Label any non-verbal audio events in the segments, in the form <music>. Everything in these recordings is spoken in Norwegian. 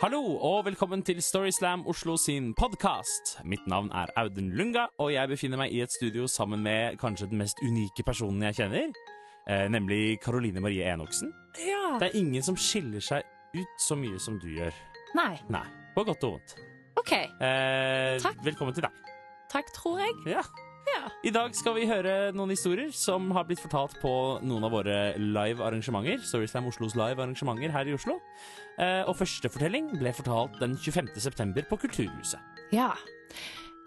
Hallo og velkommen til Storyslam Oslo sin podkast. Mitt navn er Audun Lunga, og jeg befinner meg i et studio sammen med kanskje den mest unike personen jeg kjenner, eh, nemlig Caroline Marie Enoksen. Ja. Det er ingen som skiller seg ut så mye som du gjør. Nei. Nei, på godt og vondt. OK. Eh, Takk. Velkommen til deg. Takk, tror jeg. Ja. I dag skal vi høre noen historier som har blitt fortalt på noen av våre live arrangementer. Storyslam Oslos live arrangementer her i Oslo. Eh, og første fortelling ble fortalt den 25. september på Kulturhuset. ja.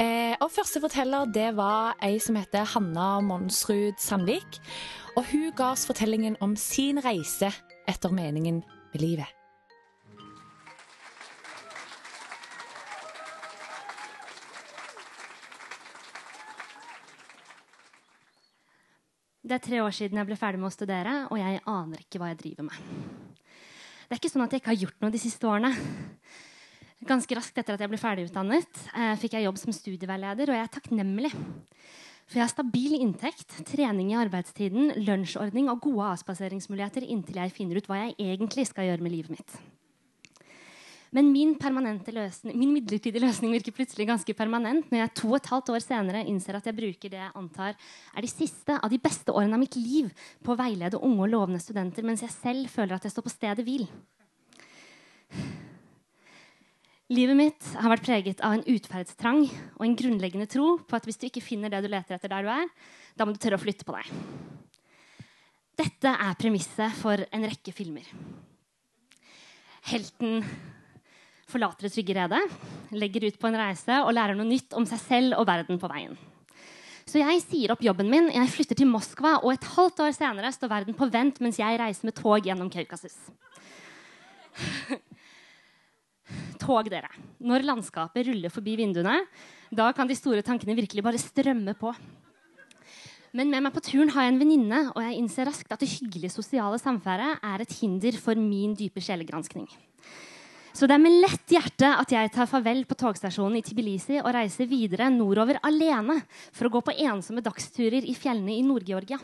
Eh, og første forteller det var ei som heter Hanna Monsrud Sandvik. Og hun ga oss fortellingen om sin reise etter meningen med livet. Det er tre år siden jeg ble ferdig med å studere, og jeg aner ikke hva jeg driver med. Det er ikke sånn at jeg ikke har gjort noe de siste årene. Ganske raskt etter at jeg ble ferdigutdannet, eh, fikk jeg jobb som studieveileder, og jeg er takknemlig. For jeg har stabil inntekt, trening i arbeidstiden, lunsjordning og gode avspaseringsmuligheter inntil jeg finner ut hva jeg egentlig skal gjøre med livet mitt. Men min, løsning, min midlertidige løsning virker plutselig ganske permanent når jeg to og et halvt år senere innser at jeg bruker det jeg antar er de siste av de beste årene av mitt liv på å veilede unge og lovende studenter, mens jeg selv føler at jeg står på stedet hvil. Livet mitt har vært preget av en utferdstrang og en grunnleggende tro på at hvis du ikke finner det du leter etter der du er, da må du tørre å flytte på deg. Dette er premisset for en rekke filmer. Helten forlater det trygge redet, legger ut på en reise og lærer noe nytt om seg selv og verden på veien. Så jeg sier opp jobben min, jeg flytter til Moskva, og et halvt år senere står verden på vent mens jeg reiser med tog gjennom Kaukasus. <laughs> Tog, dere. Når landskapet ruller forbi vinduene, da kan de store tankene virkelig bare strømme på. Men med meg på turen har jeg en venninne, og jeg innser raskt at det hyggelige sosiale samværet er et hinder for min dype sjelegranskning. Så det er med lett hjerte at jeg tar farvel på togstasjonen i Tbilisi og reiser videre nordover alene for å gå på ensomme dagsturer i fjellene i Nord-Georgia.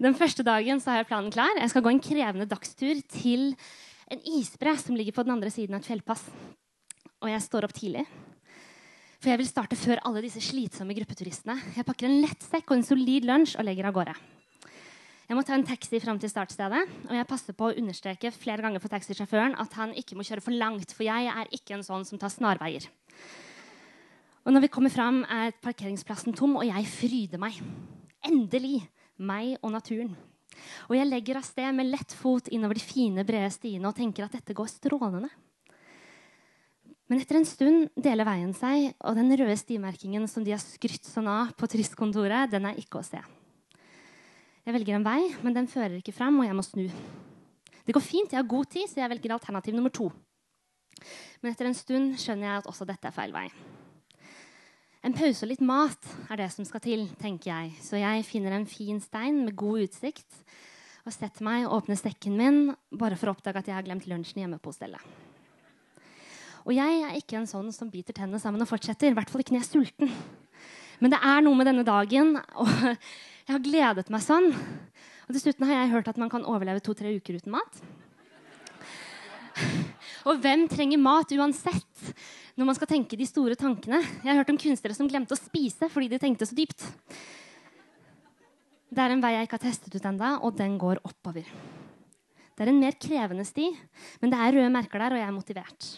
Den første dagen så har jeg planen klar. Jeg skal gå en krevende dagstur til en isbre som ligger på den andre siden av et fjellpass. Og jeg står opp tidlig. For jeg vil starte før alle disse slitsomme gruppeturistene. Jeg pakker en lett sekk og en solid lunsj og legger av gårde. Jeg må ta en taxi fram til startstedet, og jeg passer på å understreke flere ganger for taxisjåføren at han ikke må kjøre for langt, for jeg er ikke en sånn som tar snarveier. Og når vi kommer fram, er parkeringsplassen tom, og jeg fryder meg. Endelig meg og naturen. Og jeg legger av sted med lett fot innover de fine, brede stiene og tenker at dette går strålende. Men etter en stund deler veien seg, og den røde stimerkingen som de har skrytt sånn av på turistkontoret, den er ikke å se. Jeg velger en vei, men den fører ikke fram, og jeg må snu. Det går fint, jeg har god tid, så jeg velger alternativ nummer to. Men etter en stund skjønner jeg at også dette er feil vei. En pause og litt mat er det som skal til, tenker jeg, så jeg finner en fin stein med god utsikt og setter meg og åpner sekken min bare for å oppdage at jeg har glemt lunsjen hjemme på hostellet. Og jeg er ikke en sånn som biter tennene sammen og fortsetter. I hvert fall ikke når jeg er sulten. Men det er noe med denne dagen, og jeg har gledet meg sånn. Og dessuten har jeg hørt at man kan overleve to-tre uker uten mat. Og hvem trenger mat uansett når man skal tenke de store tankene? Jeg har hørt om kunstnere som glemte å spise fordi de tenkte så dypt. Det er en vei jeg ikke har testet ut enda, og den går oppover. Det er en mer krevende sti, men det er røde merker der, og jeg er motivert.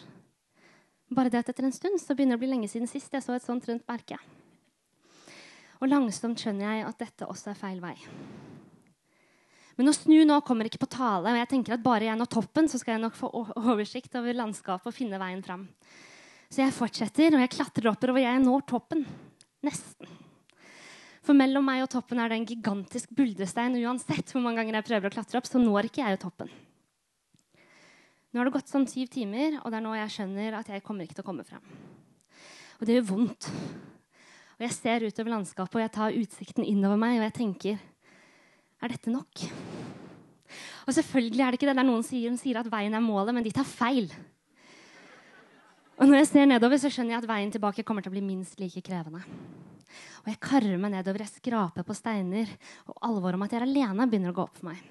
Bare det at etter en stund så begynner det å bli lenge siden sist jeg så et sånt rundt merke. Og langsomt skjønner jeg at dette også er feil vei. Men å snu nå kommer ikke på tale, og jeg tenker at bare jeg når toppen, så skal jeg nok få oversikt over landskapet og finne veien fram. Så jeg fortsetter, og jeg klatrer oppover, jeg når toppen. Nesten. For mellom meg og toppen er det en gigantisk buldrestein. Uansett hvor mange ganger jeg prøver å klatre opp, så når ikke jeg toppen. Nå har det gått sånn syv timer, og det er nå jeg skjønner at jeg kommer ikke til å komme frem. Og det gjør vondt. Og jeg ser utover landskapet, og jeg tar utsikten innover meg, og jeg tenker Er dette nok? Og selvfølgelig er det ikke det. Det er noen som sier, sier at veien er målet, men de tar feil. Og når jeg ser nedover, så skjønner jeg at veien tilbake kommer til å bli minst like krevende. Og jeg karrer meg nedover, jeg skraper på steiner, og alvoret om at jeg er alene, begynner å gå opp for meg.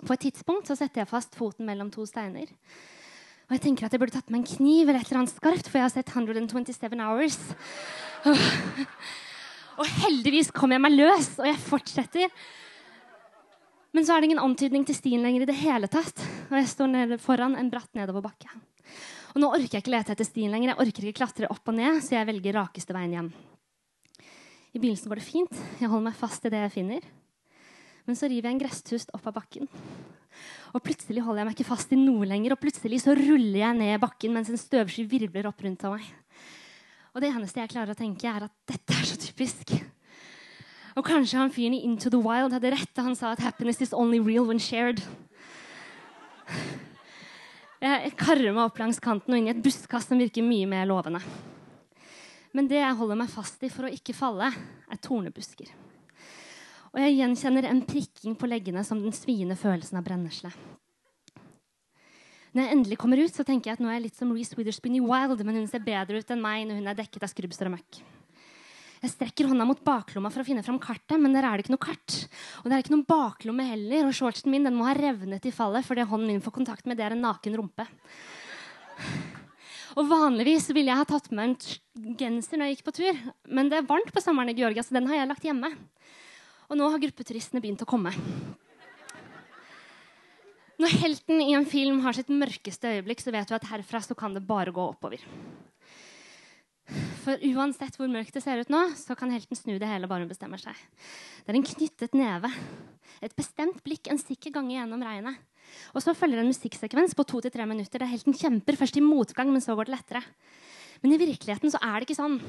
På et tidspunkt så setter jeg fast foten mellom to steiner. Og jeg tenker at jeg burde tatt med en kniv eller et eller annet skarpt, for jeg har sett 127 Hours. <laughs> Og heldigvis kom jeg meg løs, og jeg fortsetter. Men så er det ingen antydning til stien lenger i det hele tatt. Og jeg står ned foran en bratt nedoverbakke. Og nå orker jeg ikke lete etter stien lenger. Jeg orker ikke klatre opp og ned, så jeg velger rakeste veien hjem. I begynnelsen går det fint. Jeg holder meg fast i det jeg finner. Men så river jeg en gresstust opp av bakken. Og plutselig holder jeg meg ikke fast i noe lenger, og plutselig så ruller jeg ned bakken mens en støvsky virvler opp rundt av meg. Og det eneste jeg klarer å tenke, er at dette er så typisk. Og kanskje han fyren i Into the Wild hadde rett da han sa at happiness is only real when shared. Jeg karrer meg opp langs kanten og inn i et busskast som virker mye mer lovende. Men det jeg holder meg fast i for å ikke falle, er tornebusker. Og jeg gjenkjenner en prikking på leggene som den sviende følelsen av brennesle. Når jeg endelig kommer ut, så tenker jeg at nå er jeg litt som Reece Witherspoon i Wild, men hun ser bedre ut enn meg når hun er dekket av skrubbsår og møkk. Jeg strekker hånda mot baklomma for å finne fram kartet, men der er det ikke noe kart. Og det er ikke noen baklomme heller, og shortsen min den må ha revnet i fallet fordi hånden min får kontakt med det er en naken rumpe. Og Vanligvis ville jeg ha tatt med en genser når jeg gikk på tur, men det er varmt på sommeren i Georgia, så den har jeg lagt hjemme. Og nå har gruppeturistene begynt å komme. Når helten i en film har sitt mørkeste øyeblikk, så vet du at herfra så kan det bare gå oppover. For uansett hvor mørkt det ser ut nå, så kan helten snu det hele bare hun bestemmer seg. Det er en knyttet neve, et bestemt blikk en sikker gange gjennom regnet. Og så følger en musikksekvens på to til tre minutter der helten kjemper først i motgang, men så går det lettere. Men i virkeligheten så er det ikke sånn.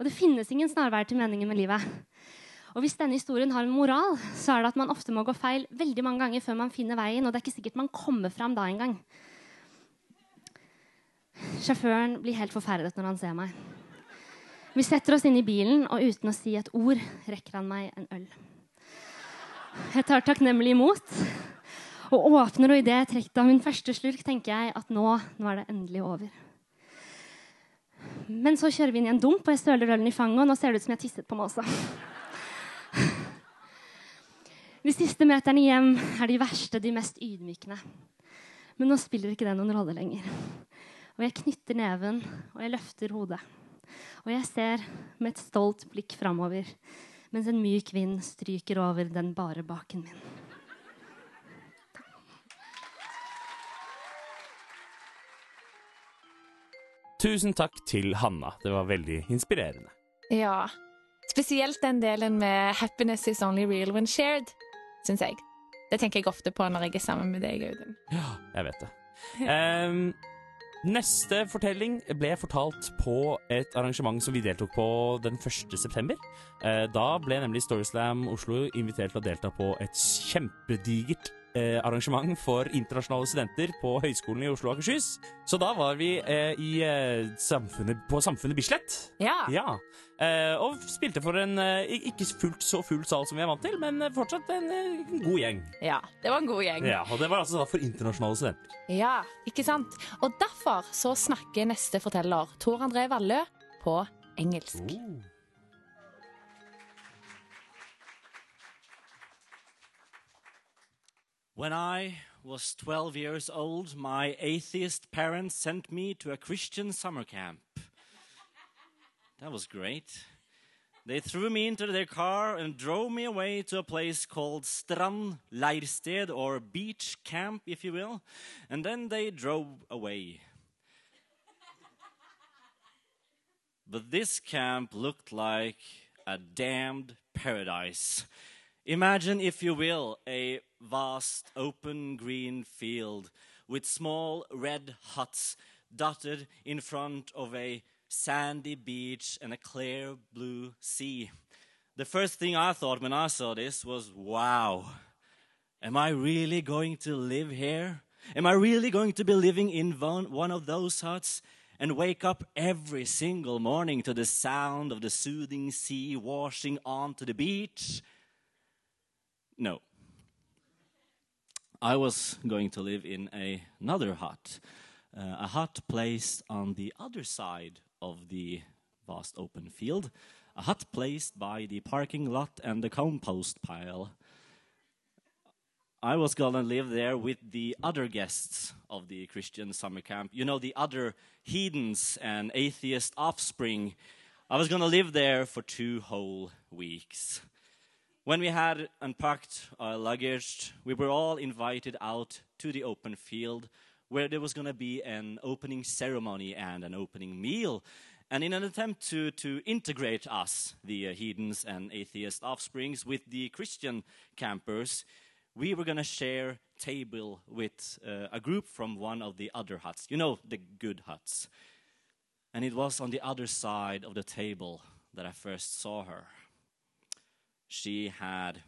Og det finnes ingen snarveier til meningen med livet. Og hvis denne historien har en moral, så er det at man ofte må gå feil veldig mange ganger før man finner veien, og det er ikke sikkert man kommer fram da engang. Sjåføren blir helt forferdet når han ser meg. Vi setter oss inn i bilen, og uten å si et ord rekker han meg en øl. Jeg tar takknemlig imot og åpner, og idet jeg trekker av min første slurk, tenker jeg at nå, nå er det endelig over. Men så kjører vi inn i en dump, og jeg søler ølen i fanget, og nå ser det ut som jeg tisset på meg også. De siste meterne hjem er de verste, de mest ydmykende. Men nå spiller ikke det noen rolle lenger. Og jeg knytter neven, og jeg løfter hodet. Og jeg ser med et stolt blikk framover mens en myk vind stryker over den bare baken min. Tusen takk til Hanna. Det var veldig inspirerende. Ja. Spesielt den delen med 'happiness is only real when shared' syns jeg. Det tenker jeg ofte på når jeg er sammen med deg, Audun. Ja, jeg vet det. <laughs> Um, neste fortelling ble fortalt på et arrangement som vi deltok på den 1. september. Uh, da ble nemlig Storyslam Oslo invitert til å delta på et kjempedigert eh, arrangement for internasjonale studenter på Høgskolen i Oslo og Akershus. Så da var vi eh, i, eh, samfunnet, på Samfunnet Bislett. Ja. ja. Eh, og spilte for en ikke fullt så full sal som vi er vant til, men fortsatt en, en god gjeng. Ja, det var en god gjeng. Ja, Og det var altså da for internasjonale studenter. Ja, ikke sant? Og derfor så snakker neste forteller, Tor André Vallø, på engelsk. Oh. When I was 12 years old, my atheist parents sent me to a Christian summer camp. That was great. They threw me into their car and drove me away to a place called Strand Leirsted, or beach camp, if you will. And then they drove away. But this camp looked like a damned paradise. Imagine, if you will, a vast open green field with small red huts dotted in front of a sandy beach and a clear blue sea. The first thing I thought when I saw this was, wow, am I really going to live here? Am I really going to be living in one of those huts and wake up every single morning to the sound of the soothing sea washing onto the beach? No. I was going to live in a, another hut, uh, a hut placed on the other side of the vast open field, a hut placed by the parking lot and the compost pile. I was gonna live there with the other guests of the Christian summer camp. You know, the other heathens and atheist offspring. I was gonna live there for two whole weeks. When we had unpacked our luggage, we were all invited out to the open field where there was going to be an opening ceremony and an opening meal. And in an attempt to, to integrate us, the uh, heathens and atheist offsprings, with the Christian campers, we were going to share table with uh, a group from one of the other huts. You know, the good huts. And it was on the other side of the table that I first saw her. She had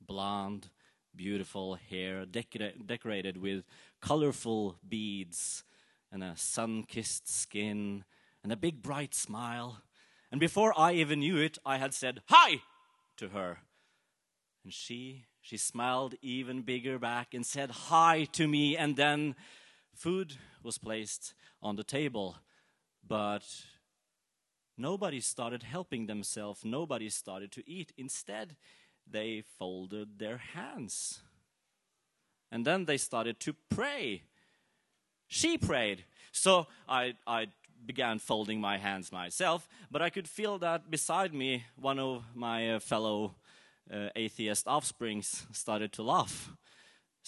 blonde, beautiful hair decora- decorated with colorful beads and a sun kissed skin and a big bright smile. And before I even knew it, I had said hi to her. And she, she smiled even bigger back and said hi to me. And then food was placed on the table. But nobody started helping themselves, nobody started to eat. Instead, they folded their hands. And then they started to pray. She prayed. So I, I began folding my hands myself, but I could feel that beside me, one of my uh, fellow uh, atheist offsprings started to laugh.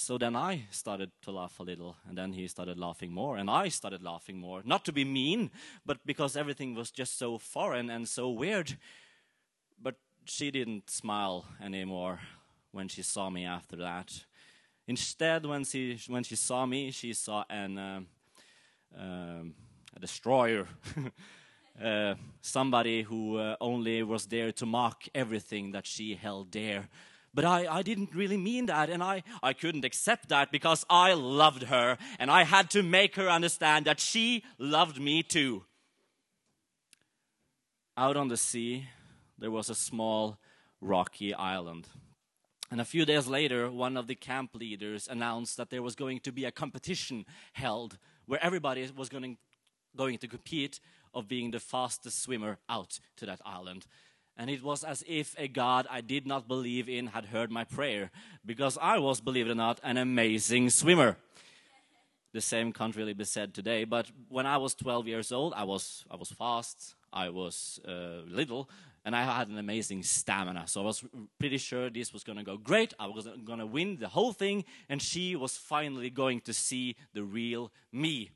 So then I started to laugh a little, and then he started laughing more, and I started laughing more. Not to be mean, but because everything was just so foreign and so weird. But she didn't smile anymore when she saw me after that. Instead, when she, when she saw me, she saw an, uh, a destroyer. <laughs> uh, somebody who uh, only was there to mock everything that she held dear. But I, I didn't really mean that, and I, I couldn't accept that because I loved her, and I had to make her understand that she loved me too. Out on the sea, there was a small rocky island. And a few days later, one of the camp leaders announced that there was going to be a competition held where everybody was going, going to compete of being the fastest swimmer out to that island. And it was as if a God I did not believe in had heard my prayer, because I was, believe it or not, an amazing swimmer. The same can't really be said today, but when I was 12 years old, I was, I was fast, I was uh, little, and I had an amazing stamina. So I was pretty sure this was going to go great. I was going to win the whole thing, and she was finally going to see the real me.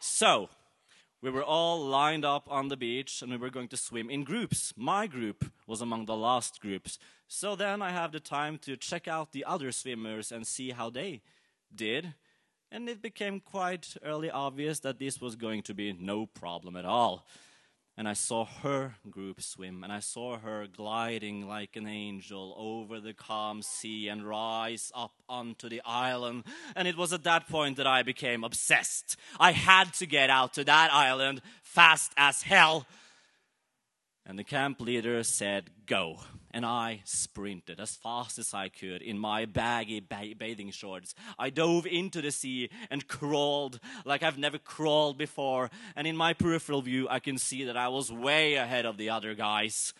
So we were all lined up on the beach, and we were going to swim in groups. My group was among the last groups. So then I have the time to check out the other swimmers and see how they did. And it became quite early obvious that this was going to be no problem at all and I saw her group swim, and I saw her gliding like an angel over the calm sea and rise up onto the island. And it was at that point that I became obsessed. I had to get out to that island fast as hell. And the camp leader said, Go. And I sprinted as fast as I could in my baggy ba- bathing shorts. I dove into the sea and crawled like I've never crawled before. And in my peripheral view, I can see that I was way ahead of the other guys.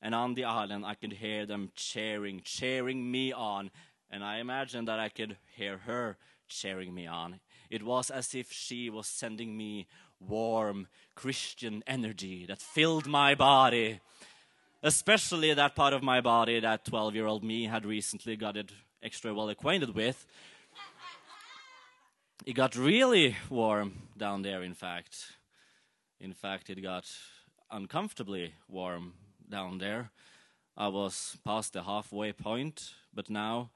And on the island, I could hear them cheering, cheering me on. And I imagined that I could hear her cheering me on. It was as if she was sending me warm Christian energy that filled my body, especially that part of my body that 12 year old me had recently got it extra well acquainted with. It got really warm down there, in fact. In fact, it got uncomfortably warm down there. I was past the halfway point, but now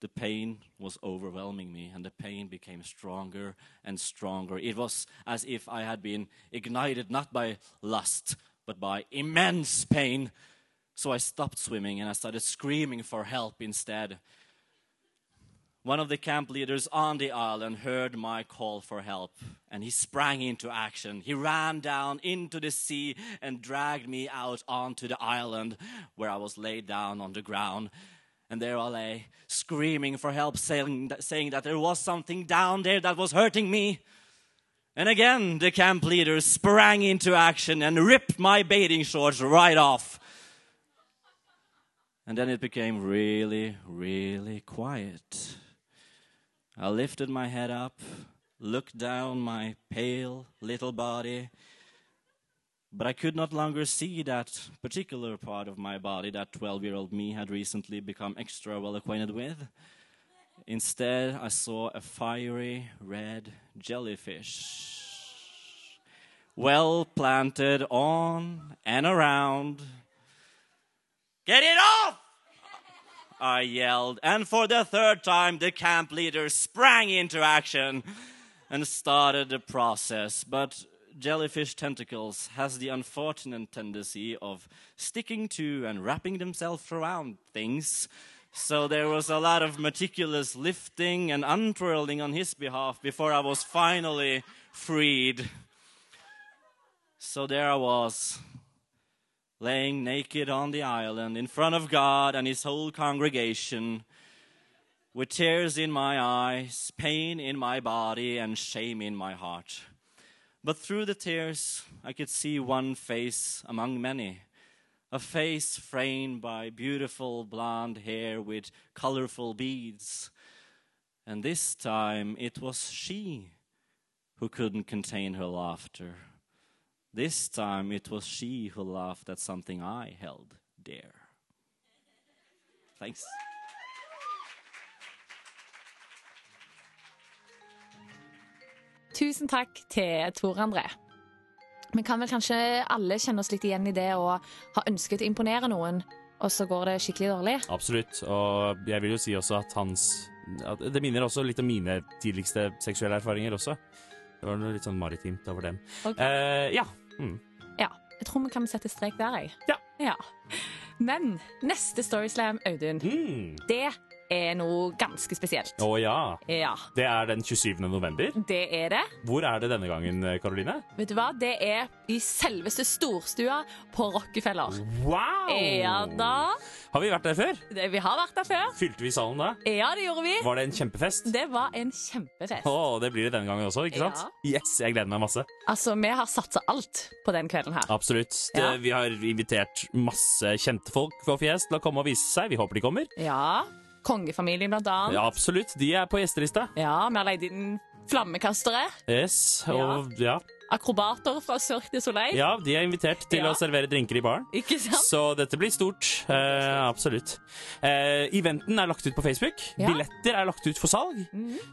the pain was overwhelming me, and the pain became stronger and stronger. It was as if I had been ignited not by lust, but by immense pain. So I stopped swimming and I started screaming for help instead. One of the camp leaders on the island heard my call for help and he sprang into action. He ran down into the sea and dragged me out onto the island where I was laid down on the ground. And there I lay, screaming for help, saying that, saying that there was something down there that was hurting me. And again, the camp leader sprang into action and ripped my bathing shorts right off. And then it became really, really quiet. I lifted my head up, looked down my pale little body, but I could not longer see that particular part of my body that 12 year old me had recently become extra well acquainted with. Instead, I saw a fiery red jellyfish. Well planted on and around. Get it off! I yelled, and for the third time, the camp leader sprang into action and started the process. But jellyfish tentacles has the unfortunate tendency of sticking to and wrapping themselves around things. So there was a lot of meticulous lifting and untwirling on his behalf before I was finally freed. So there I was, laying naked on the island in front of God and his whole congregation, with tears in my eyes, pain in my body, and shame in my heart. But through the tears, I could see one face among many. A face framed by beautiful blonde hair with colorful beads. And this time it was she who couldn't contain her laughter. This time it was she who laughed at something I held dear. Thanks. Tusen takk til Tor André. Vi kan vel kanskje alle kjenne oss litt igjen i det å ha ønsket å imponere noen, og så går det skikkelig dårlig. Absolutt. Og jeg vil jo si også at hans at Det minner også litt om mine tidligste seksuelle erfaringer også. Det var noe litt sånn maritimt over dem. Okay. Eh, ja. Mm. Ja. Jeg tror vi kan sette strek der, jeg. Ja. ja. Men neste Storyslam, Audun, Mm. det er noe ganske spesielt. Å ja. Ja, Det er den 27. november. det er det. Hvor er det denne gangen, Karoline? Vet du hva? Det er i selveste storstua på Rockefeller. Wow! Ja da. Har vi vært der før? Det, vi har vært der før. Fylte vi salen da? Ja, det gjorde vi. Var det en kjempefest? Det var en kjempefest. Å, det blir det denne gangen også, ikke Ja. sant? Yes, jeg gleder meg masse. Altså, vi har satsa alt på den kvelden her. Absolutt. Det, Ja. Vi har invitert masse kjente folk fra fjes til å komme og vise seg. Vi håper de kommer. Ja. Kongefamilien, blant annet. Ja, absolutt. De er på gjestelista. Ja, vi har leid inn flammekastere. Yes, og ja. Akrobater fra Cirque du Soleil. ja, de er invitert til Ja. å servere drinker i baren. Ikke sant? Så dette blir stort. Eh, absolutt. Eh, eventen er lagt ut på Facebook. Ja. Billetter er lagt ut for salg.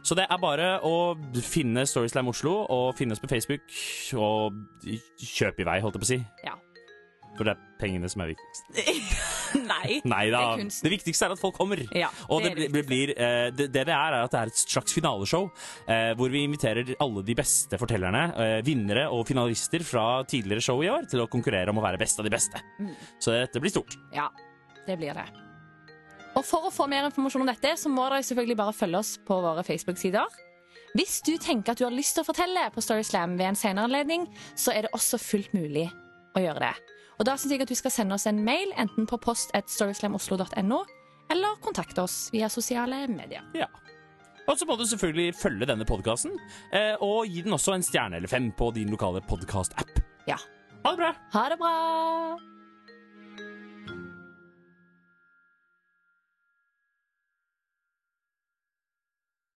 Så det er bare å finne Storyslam Oslo og finne oss på Facebook og kjøpe i vei, holdt jeg på å si. Ja. For det er pengene som er viktigst. <laughs> <laughs> Nei. Nei. Det er kunst. Det viktigste er at folk kommer. Ja, og det, det er det blir- eh, det, det det er, er at det er et slags finaleshow eh, hvor vi inviterer alle de beste fortellerne, eh, vinnere og finalister fra tidligere show i år, til å konkurrere om å være best av de beste. Mm. Så dette blir stort. Ja, det blir det. Og for å få mer informasjon om dette, så må dere selvfølgelig bare følge oss på våre Facebook-sider. Hvis du tenker at du har lyst til å fortelle på Storyslam ved en senere anledning, så er det også fullt mulig å gjøre det. Og da syns jeg at du skal sende oss en mail, enten på post at storyslamoslo.no, eller kontakte oss via sosiale medier. Ja. Og så må du selvfølgelig følge denne podkasten, eh, og gi den også en stjerne eller fem på din lokale podkast-app. Ja. Ha det bra! Ha det bra!